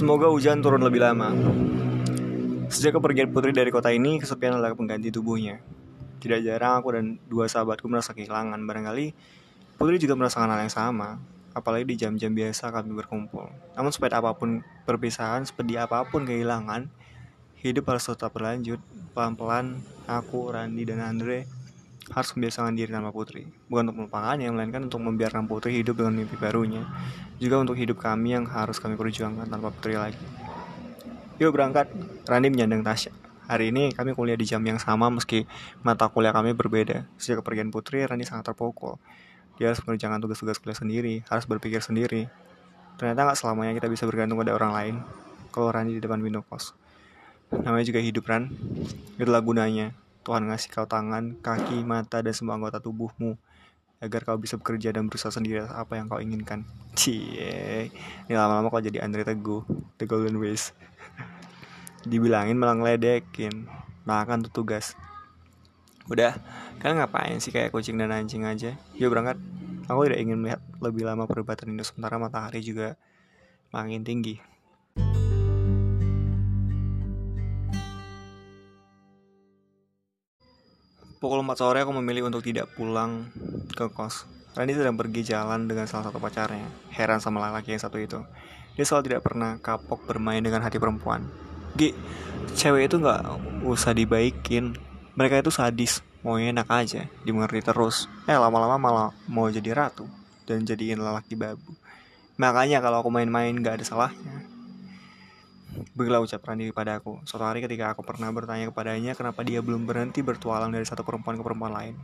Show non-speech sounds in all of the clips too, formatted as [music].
Semoga hujan turun lebih lama. Sejak kepergian Putri dari kota ini, kesepian adalah pengganti tubuhnya. Tidak jarang aku dan dua sahabatku merasa kehilangan. Barangkali Putri juga merasakan hal yang sama, apalagi di jam-jam biasa kami berkumpul. Namun sepeda apa pun perpisahan, sepedi apa pun kehilangan, hidup harus tetap berlanjut. Pelan-pelan, aku, Randi, dan Andre harus membiasakan diri tanpa Putri. Bukan untuk melupakannya, melainkan untuk membiarkan Putri hidup dengan mimpi barunya. Juga untuk hidup kami yang harus kami perjuangkan tanpa Putri lagi. Yuk berangkat, Rani menyandang Tasya. Hari ini kami kuliah di jam yang sama meski mata kuliah kami berbeda. Sejak kepergian Putri, Rani sangat terpukul. Dia harus mengerjakan tugas-tugas kuliah sendiri, harus berpikir sendiri. Ternyata nggak selamanya kita bisa bergantung pada orang lain. Kalau Rani di depan pintu kos. Namanya juga hidup, Ran. Itulah gunanya. Tuhan ngasih kau tangan, kaki, mata, dan semua anggota tubuhmu agar kau bisa bekerja dan berusaha sendiri apa yang kau inginkan. Cie, ini lama-lama kau jadi Andre Teguh, The Golden Ways. [laughs] Dibilangin malah ngeledekin, makan tuh tugas. Udah, kalian ngapain sih kayak kucing dan anjing aja? Yuk berangkat. Aku tidak ingin melihat lebih lama perdebatan ini sementara matahari juga makin tinggi. Pukul 4 sore aku memilih untuk tidak pulang ke kos. Randy sedang pergi jalan dengan salah satu pacarnya. Heran sama laki yang satu itu. Dia selalu tidak pernah kapok bermain dengan hati perempuan. Gi, cewek itu nggak usah dibaikin. Mereka itu sadis, maunya enak aja, dimengerti terus. Eh lama-lama malah mau jadi ratu dan jadiin lelaki babu. Makanya kalau aku main-main gak ada salahnya. Begitulah ucap Randi aku. Suatu hari ketika aku pernah bertanya kepadanya kenapa dia belum berhenti bertualang dari satu perempuan ke perempuan lain.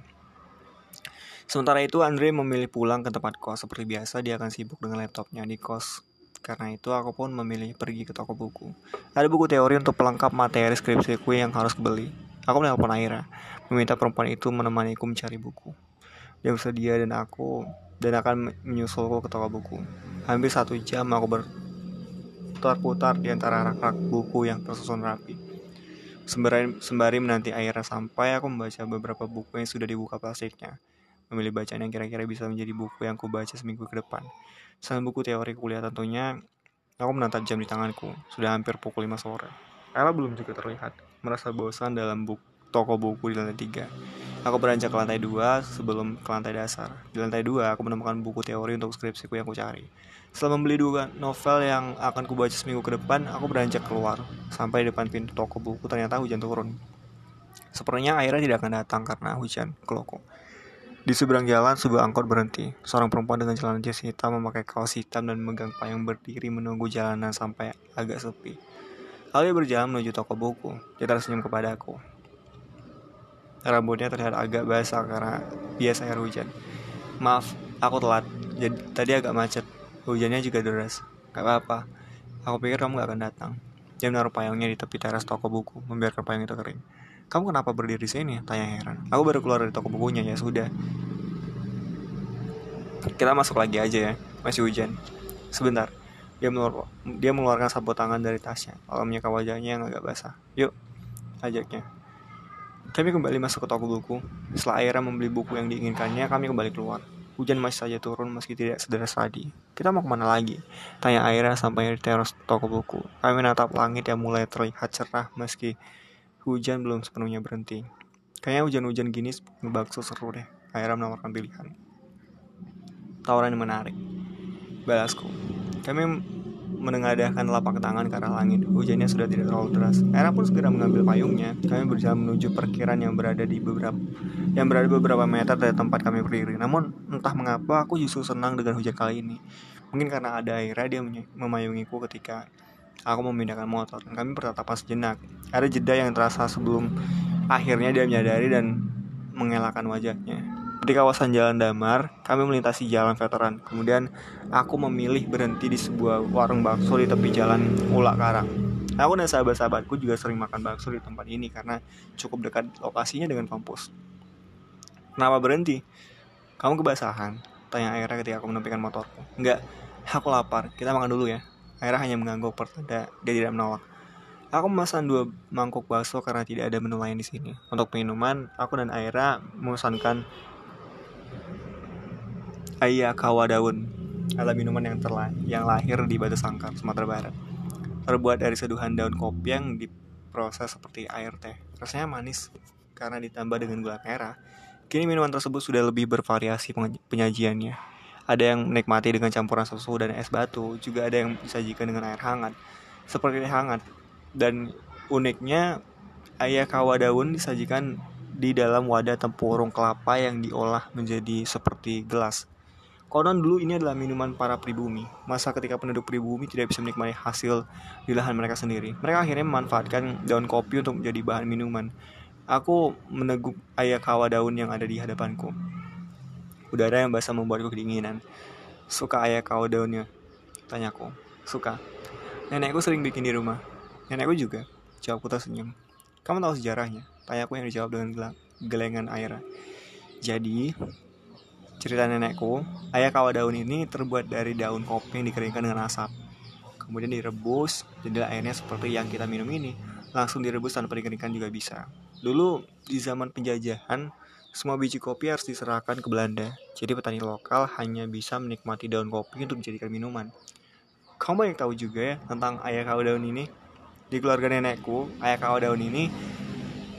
Sementara itu Andre memilih pulang ke tempat kos. Seperti biasa dia akan sibuk dengan laptopnya di kos. Karena itu aku pun memilih pergi ke toko buku. Ada buku teori untuk pelengkap materi skripsiku yang harus kebeli. Aku menelpon Aira, meminta perempuan itu menemaniku mencari buku. Dia bersedia dan aku dan akan menyusulku ke toko buku. Hampir satu jam aku ber berputar-putar di antara rak-rak buku yang tersusun rapi. Sembari, sembari menanti airnya sampai, aku membaca beberapa buku yang sudah dibuka plastiknya. Memilih bacaan yang kira-kira bisa menjadi buku yang ku baca seminggu ke depan. Selain buku teori kuliah tentunya, aku menatap jam di tanganku. Sudah hampir pukul 5 sore. Ella belum juga terlihat. Merasa bosan dalam buku, toko buku di lantai 3. Aku beranjak ke lantai 2 sebelum ke lantai dasar. Di lantai 2, aku menemukan buku teori untuk skripsiku yang ku cari. Setelah membeli dua novel yang akan kubaca seminggu ke depan, aku beranjak keluar. Sampai di depan pintu toko buku, ternyata hujan turun. Sepertinya airnya tidak akan datang karena hujan, keloko. Di seberang jalan, sebuah angkot berhenti. Seorang perempuan dengan celana jas hitam memakai kaos hitam dan memegang payung berdiri menunggu jalanan sampai agak sepi. Lalu berjalan menuju toko buku. Dia tersenyum kepadaku. Rambutnya terlihat agak basah karena biasa air hujan. Maaf, aku telat. Jadi tadi agak macet. Hujannya juga deras. Gak apa-apa. Aku pikir kamu gak akan datang. Dia menaruh payungnya di tepi teras toko buku, membiarkan payung itu kering. Kamu kenapa berdiri di sini? Tanya heran. Aku baru keluar dari toko bukunya, ya sudah. Kita masuk lagi aja ya, masih hujan. Sebentar, dia, dia mengeluarkan sapu tangan dari tasnya, lalu menyeka wajahnya yang agak basah. Yuk, ajaknya. Kami kembali masuk ke toko buku. Setelah Aira membeli buku yang diinginkannya, kami kembali keluar. Hujan masih saja turun meski tidak sederas tadi. Kita mau ke mana lagi? Tanya Aira sampai di teras toko buku. Kami menatap langit yang mulai terlihat cerah meski hujan belum sepenuhnya berhenti. Kayaknya hujan-hujan gini ngebakso seru deh. Aira menawarkan pilihan. Tawaran yang menarik. Balasku. Kami menengadahkan lapak tangan ke arah langit. Hujannya sudah tidak terlalu deras. Era pun segera mengambil payungnya. Kami berjalan menuju perkiran yang berada di beberapa yang berada beberapa meter dari tempat kami berdiri. Namun entah mengapa aku justru senang dengan hujan kali ini. Mungkin karena ada air dia memayungiku ketika aku memindahkan motor dan kami bertatapan sejenak. Ada jeda yang terasa sebelum akhirnya dia menyadari dan mengelakkan wajahnya. Di kawasan Jalan Damar, kami melintasi jalan veteran. Kemudian aku memilih berhenti di sebuah warung bakso di tepi jalan Ulak Karang. Aku dan sahabat-sahabatku juga sering makan bakso di tempat ini karena cukup dekat lokasinya dengan kampus. Kenapa berhenti? Kamu kebasahan? Tanya Aira ketika aku menepikan motorku. Enggak, aku lapar. Kita makan dulu ya. Aira hanya mengangguk pertanda dia tidak menolak. Aku memesan dua mangkuk bakso karena tidak ada menu lain di sini. Untuk minuman, aku dan Aira memesankan Ayakawa daun adalah minuman yang terlah yang lahir di Batu Sangkar, Sumatera Barat. terbuat dari seduhan daun kopi yang diproses seperti air teh. Rasanya manis karena ditambah dengan gula merah. Kini minuman tersebut sudah lebih bervariasi penyajiannya. Ada yang menikmati dengan campuran susu dan es batu, juga ada yang disajikan dengan air hangat, seperti teh hangat. Dan uniknya, ayah kawa daun disajikan di dalam wadah tempurung kelapa yang diolah menjadi seperti gelas. Konon dulu ini adalah minuman para pribumi. Masa ketika penduduk pribumi tidak bisa menikmati hasil di lahan mereka sendiri. Mereka akhirnya memanfaatkan daun kopi untuk menjadi bahan minuman. Aku meneguk ayak kawa daun yang ada di hadapanku. Udara yang basah membuatku kedinginan. Suka ayak kawa daunnya? Tanyaku. Suka. Nenekku sering bikin di rumah. Nenekku juga. Jawabku tersenyum. Kamu tahu sejarahnya? Tanyaku yang dijawab dengan gelengan air. Jadi, Cerita nenekku, ayah kawah daun ini terbuat dari daun kopi yang dikeringkan dengan asap. Kemudian direbus, jadilah airnya seperti yang kita minum ini. Langsung direbus tanpa dikeringkan juga bisa. Dulu di zaman penjajahan, semua biji kopi harus diserahkan ke Belanda. Jadi petani lokal hanya bisa menikmati daun kopi untuk dijadikan minuman. Kamu banyak tahu juga ya tentang ayah kawah daun ini? Di keluarga nenekku, ayah kawah daun ini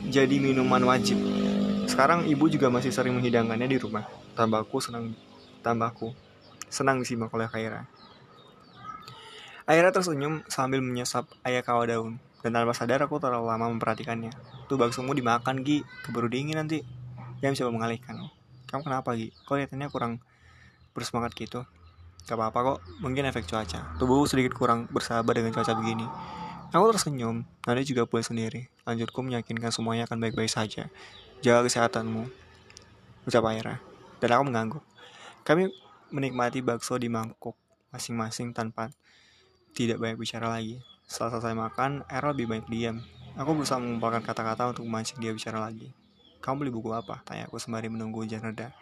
jadi minuman wajib. Sekarang ibu juga masih sering menghidangkannya di rumah tambahku senang tambahku senang disimak oleh Kaira. Aira tersenyum sambil menyesap ayah kawa daun dan tanpa sadar aku terlalu lama memperhatikannya. Tuh baksomu dimakan Gi, keburu dingin nanti. Dia mencoba mengalihkan. Kamu kenapa Gi? Kok lihatannya kurang bersemangat gitu? Gak apa-apa kok, mungkin efek cuaca. Tubuh sedikit kurang bersahabat dengan cuaca begini. Aku tersenyum, nanti juga pulang sendiri. Lanjutku meyakinkan semuanya akan baik-baik saja. Jaga kesehatanmu. Ucap Aira dan aku mengangguk. Kami menikmati bakso di mangkuk masing-masing tanpa tidak banyak bicara lagi. Setelah selesai makan, Errol lebih banyak diam. Aku berusaha mengumpulkan kata-kata untuk memancing dia bicara lagi. Kamu beli buku apa? Tanya aku sembari menunggu hujan reda.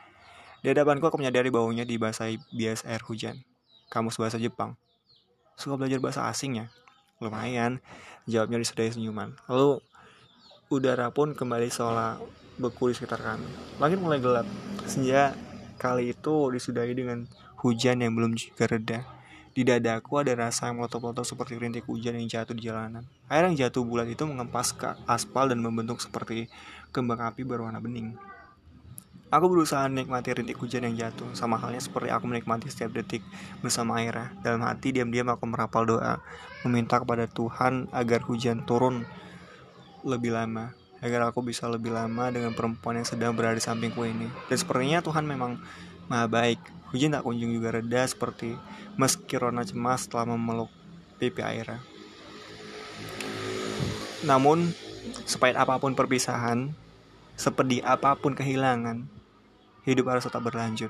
Di hadapanku aku menyadari baunya dibasahi bias air hujan. Kamu bahasa Jepang. Suka belajar bahasa asing ya? Lumayan. Jawabnya disertai senyuman. Lalu udara pun kembali seolah beku di sekitar kami. Langit mulai gelap. Senja kali itu disudahi dengan hujan yang belum juga reda. Di dadaku ada rasa yang melotot-lotot seperti rintik hujan yang jatuh di jalanan. Air yang jatuh bulat itu mengempas ke aspal dan membentuk seperti kembang api berwarna bening. Aku berusaha menikmati rintik hujan yang jatuh, sama halnya seperti aku menikmati setiap detik bersama Aira. Dalam hati diam-diam aku merapal doa, meminta kepada Tuhan agar hujan turun lebih lama agar aku bisa lebih lama dengan perempuan yang sedang berada di sampingku ini. Dan sepertinya Tuhan memang maha baik. Hujan tak kunjung juga reda seperti meski Rona cemas telah memeluk pipi Aira. Namun, sepahit apa pun perpisahan, sepedih apa pun kehilangan, hidup harus tetap berlanjut.